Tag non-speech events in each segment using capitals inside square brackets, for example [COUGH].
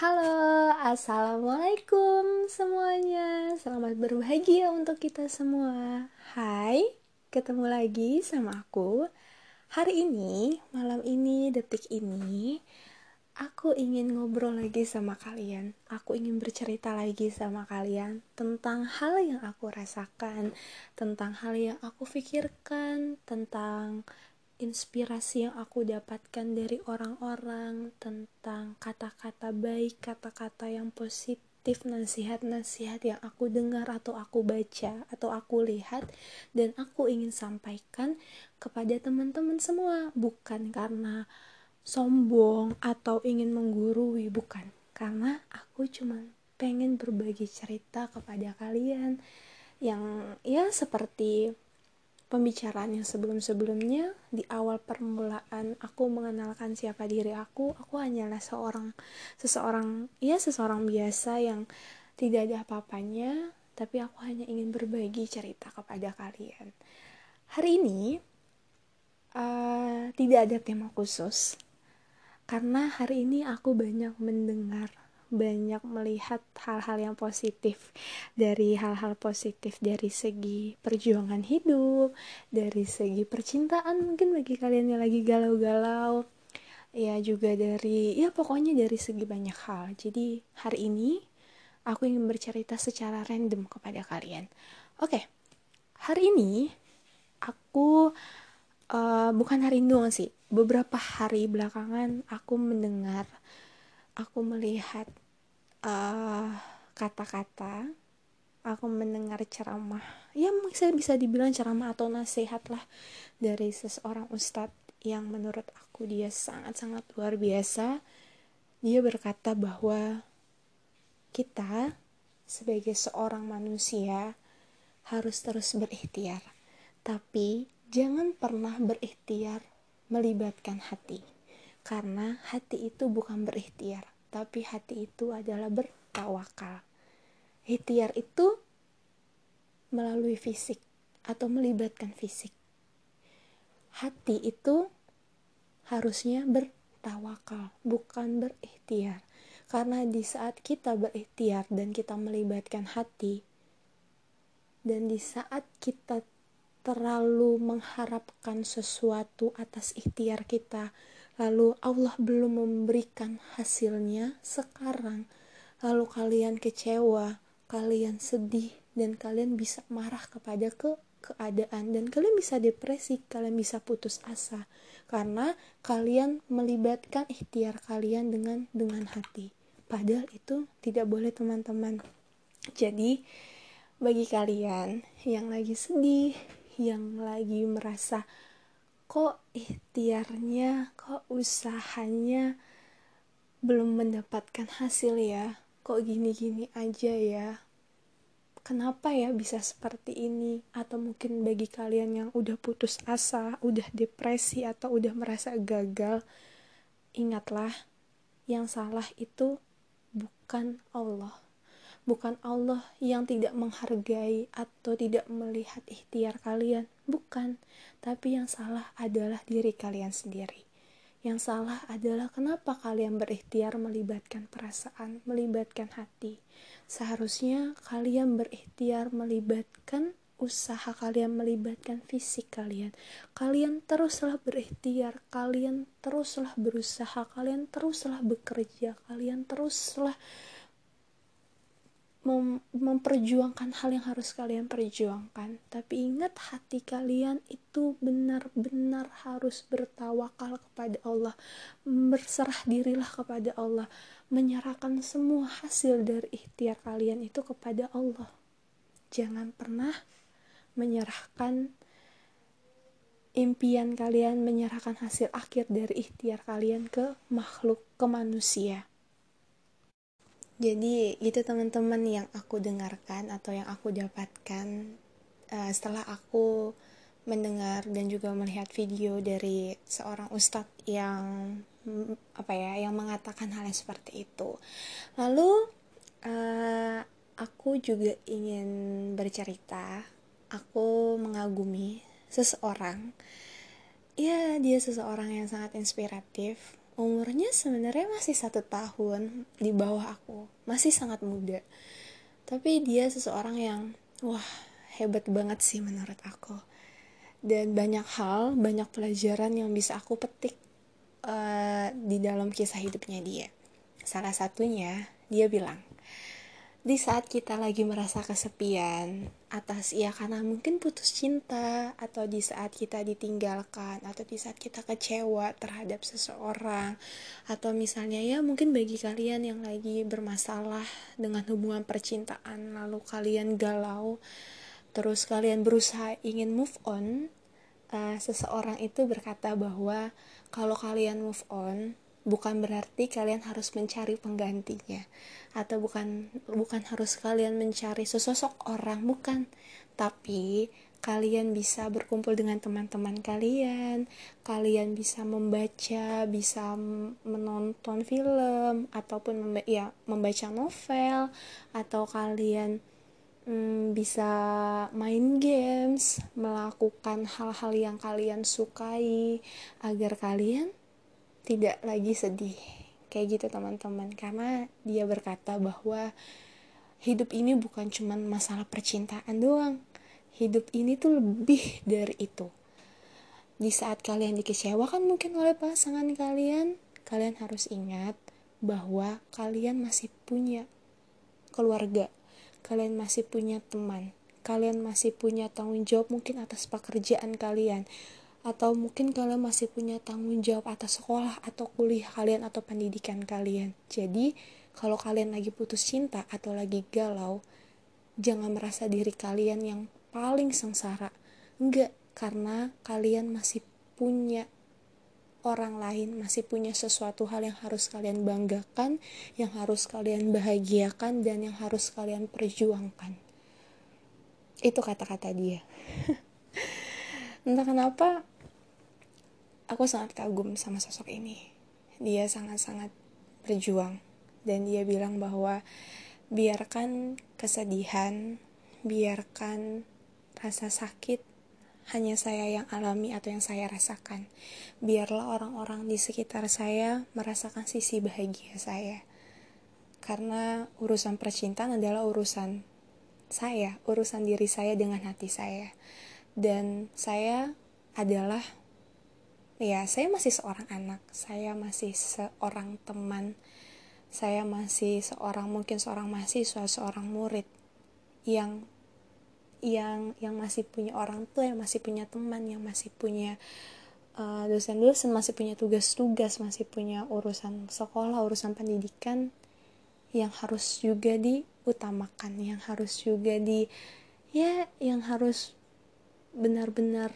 Halo, assalamualaikum semuanya. Selamat berbahagia untuk kita semua. Hai, ketemu lagi sama aku. Hari ini, malam ini, detik ini, aku ingin ngobrol lagi sama kalian. Aku ingin bercerita lagi sama kalian tentang hal yang aku rasakan, tentang hal yang aku pikirkan, tentang inspirasi yang aku dapatkan dari orang-orang tentang kata-kata baik, kata-kata yang positif, nasihat-nasihat yang aku dengar atau aku baca atau aku lihat dan aku ingin sampaikan kepada teman-teman semua. Bukan karena sombong atau ingin menggurui bukan. Karena aku cuma pengen berbagi cerita kepada kalian yang ya seperti pembicaraan yang sebelum-sebelumnya di awal permulaan aku mengenalkan siapa diri aku aku hanyalah seorang seseorang ya seseorang biasa yang tidak ada apa-apanya tapi aku hanya ingin berbagi cerita kepada kalian. Hari ini uh, tidak ada tema khusus karena hari ini aku banyak mendengar banyak melihat hal-hal yang positif dari hal-hal positif dari segi perjuangan hidup, dari segi percintaan mungkin bagi kalian yang lagi galau-galau. Ya juga dari ya pokoknya dari segi banyak hal. Jadi hari ini aku ingin bercerita secara random kepada kalian. Oke. Hari ini aku uh, bukan hari ini doang sih. Beberapa hari belakangan aku mendengar aku melihat eh, kata-kata, uh, aku mendengar ceramah, ya saya bisa dibilang ceramah atau nasihat lah dari seseorang ustadz yang menurut aku dia sangat-sangat luar biasa. Dia berkata bahwa kita sebagai seorang manusia harus terus berikhtiar, tapi jangan pernah berikhtiar melibatkan hati. Karena hati itu bukan berikhtiar, tapi hati itu adalah bertawakal. Ikhtiar itu melalui fisik atau melibatkan fisik. Hati itu harusnya bertawakal, bukan berikhtiar. Karena di saat kita berikhtiar dan kita melibatkan hati, dan di saat kita terlalu mengharapkan sesuatu atas ikhtiar kita, lalu Allah belum memberikan hasilnya sekarang, lalu kalian kecewa, kalian sedih, dan kalian bisa marah kepada ke keadaan dan kalian bisa depresi, kalian bisa putus asa karena kalian melibatkan ikhtiar kalian dengan dengan hati. Padahal itu tidak boleh teman-teman. Jadi bagi kalian yang lagi sedih, yang lagi merasa kok ikhtiarnya, kok usahanya belum mendapatkan hasil ya, kok gini-gini aja ya. Kenapa ya bisa seperti ini? Atau mungkin bagi kalian yang udah putus asa, udah depresi, atau udah merasa gagal, ingatlah, yang salah itu bukan Allah bukan Allah yang tidak menghargai atau tidak melihat ikhtiar kalian, bukan. Tapi yang salah adalah diri kalian sendiri. Yang salah adalah kenapa kalian berikhtiar melibatkan perasaan, melibatkan hati. Seharusnya kalian berikhtiar melibatkan usaha kalian melibatkan fisik kalian. Kalian teruslah berikhtiar, kalian teruslah berusaha, kalian teruslah bekerja, kalian teruslah mem memperjuangkan hal yang harus kalian perjuangkan. Tapi ingat hati kalian itu benar-benar harus bertawakal kepada Allah. Berserah dirilah kepada Allah. Menyerahkan semua hasil dari ikhtiar kalian itu kepada Allah. Jangan pernah menyerahkan impian kalian menyerahkan hasil akhir dari ikhtiar kalian ke makhluk ke manusia jadi itu teman-teman yang aku dengarkan atau yang aku dapatkan uh, setelah aku mendengar dan juga melihat video dari seorang ustadz yang apa ya yang mengatakan hal yang seperti itu. Lalu uh, aku juga ingin bercerita. Aku mengagumi seseorang. Ya dia seseorang yang sangat inspiratif umurnya sebenarnya masih satu tahun di bawah aku. Masih sangat muda. Tapi dia seseorang yang wah hebat banget sih menurut aku. Dan banyak hal banyak pelajaran yang bisa aku petik uh, di dalam kisah hidupnya dia. Salah satunya dia bilang di saat kita lagi merasa kesepian atas ya karena mungkin putus cinta atau di saat kita ditinggalkan atau di saat kita kecewa terhadap seseorang atau misalnya ya mungkin bagi kalian yang lagi bermasalah dengan hubungan percintaan lalu kalian galau terus kalian berusaha ingin move on uh, seseorang itu berkata bahwa kalau kalian move on bukan berarti kalian harus mencari penggantinya. Atau bukan bukan harus kalian mencari sesosok orang bukan. Tapi kalian bisa berkumpul dengan teman-teman kalian kalian bisa membaca bisa menonton film ataupun memba ya membaca novel atau kalian hmm, bisa main games melakukan hal-hal yang kalian sukai agar kalian tidak lagi sedih kayak gitu teman-teman. Karena dia berkata bahwa hidup ini bukan cuma masalah percintaan doang. Hidup ini tuh lebih dari itu. Di saat kalian dikecewakan mungkin oleh pasangan kalian kalian harus ingat bahwa kalian masih punya keluarga kalian masih punya teman kalian masih punya tanggung jawab mungkin atas pekerjaan kalian atau mungkin kalian masih punya tanggung jawab atas sekolah atau kuliah kalian atau pendidikan kalian. Jadi, kalau kalian lagi putus cinta atau lagi galau, jangan merasa diri kalian yang paling sengsara. Enggak, karena kalian masih punya orang lain, masih punya sesuatu hal yang harus kalian banggakan, yang harus kalian bahagiakan, dan yang harus kalian perjuangkan. Itu kata-kata dia. [LAUGHS] Entah kenapa aku sangat kagum sama sosok ini. Dia sangat-sangat berjuang dan dia bilang bahwa biarkan kesedihan, biarkan rasa sakit hanya saya yang alami atau yang saya rasakan. Biarlah orang-orang di sekitar saya merasakan sisi bahagia saya. Karena urusan percintaan adalah urusan saya, urusan diri saya dengan hati saya. Dan saya adalah ya saya masih seorang anak. Saya masih seorang teman. Saya masih seorang mungkin seorang mahasiswa seorang murid yang yang yang masih punya orang tua yang masih punya teman yang masih punya uh, dosen-dosen masih punya tugas-tugas masih punya urusan sekolah urusan pendidikan yang harus juga diutamakan yang harus juga di ya yang harus benar-benar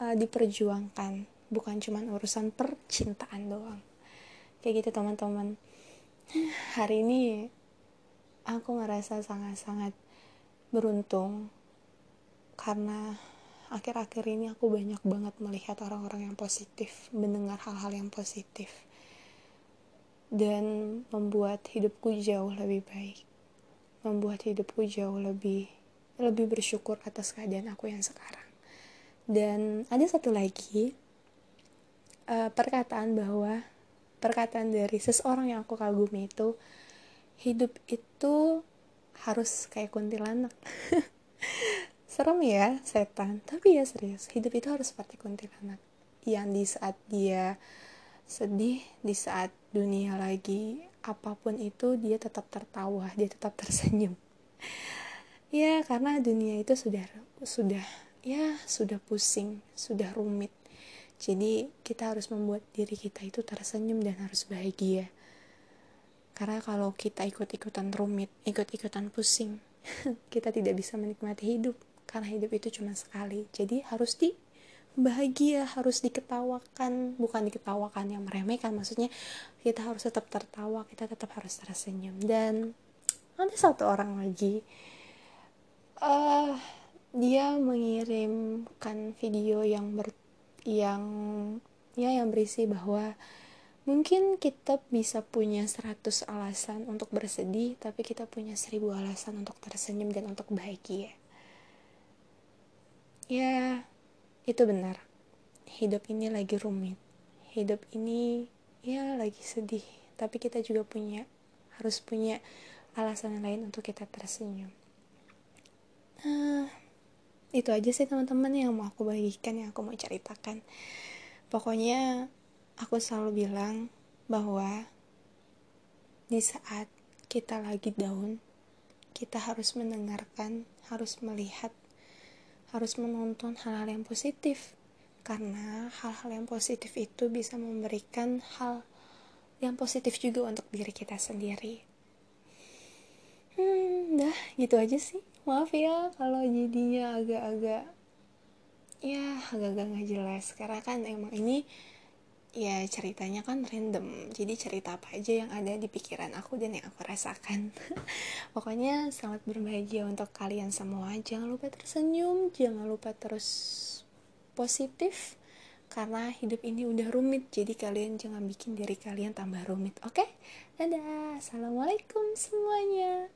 uh, diperjuangkan. Bukan cuma urusan percintaan doang. Kayak gitu teman-teman. [SIGHS] Hari ini aku ngerasa sangat-sangat beruntung karena akhir-akhir ini aku banyak banget melihat orang-orang yang positif mendengar hal-hal yang positif dan membuat hidupku jauh lebih baik membuat hidupku jauh lebih lebih bersyukur atas keadaan aku yang sekarang dan ada satu lagi uh, perkataan bahwa perkataan dari seseorang yang aku kagumi itu hidup itu harus kayak kuntilanak. [LAUGHS] Serem ya setan. Tapi ya serius hidup itu harus seperti kuntilanak. Yang di saat dia sedih di saat dunia lagi apa pun itu dia tetap tertawa dia tetap [LAUGHS] tersenyum. Ya karena dunia itu sudah sudah ya sudah pusing, sudah rumit. Jadi kita harus membuat diri kita itu tersenyum dan harus bahagia. Karena kalau kita ikut-ikutan rumit, ikut-ikutan pusing, [LAUGHS] kita tidak bisa menikmati hidup. Karena hidup itu cuma sekali. Jadi harus di bahagia, harus diketawakan, bukan diketawakan yang meremehkan. Maksudnya kita harus tetap tertawa, kita tetap harus tersenyum. Dan ada satu orang lagi. Uh, dia mengirimkan video yang ber yang ya yang berisi bahwa mungkin kita bisa punya 100 alasan untuk bersedih tapi kita punya 1000 alasan untuk tersenyum dan untuk bahagia. Ya itu benar. Hidup ini lagi rumit. Hidup ini ya lagi sedih. Tapi kita juga punya harus punya alasan lain untuk kita tersenyum. Nah itu aja sih teman-teman yang mau aku bagikan yang aku mau ceritakan. Pokoknya aku selalu bilang bahwa di saat kita lagi down kita harus mendengarkan harus melihat harus menonton hal-hal yang positif. Karena hal-hal yang positif itu bisa memberikan hal yang positif juga untuk diri kita sendiri. Hmm dah gitu aja sih maaf ya kalau jadinya agak-agak ya agak-agak nggak jelas. Karena kan emang ini ya ceritanya kan random. Jadi cerita apa aja yang ada di pikiran aku dan yang aku rasakan. [LAUGHS] Pokoknya selamat berbahagia untuk kalian semua. Jangan lupa tersenyum jangan lupa terus positif karena hidup ini udah rumit. Jadi kalian jangan bikin diri kalian tambah rumit oke? Okay? dadah assalamualaikum semuanya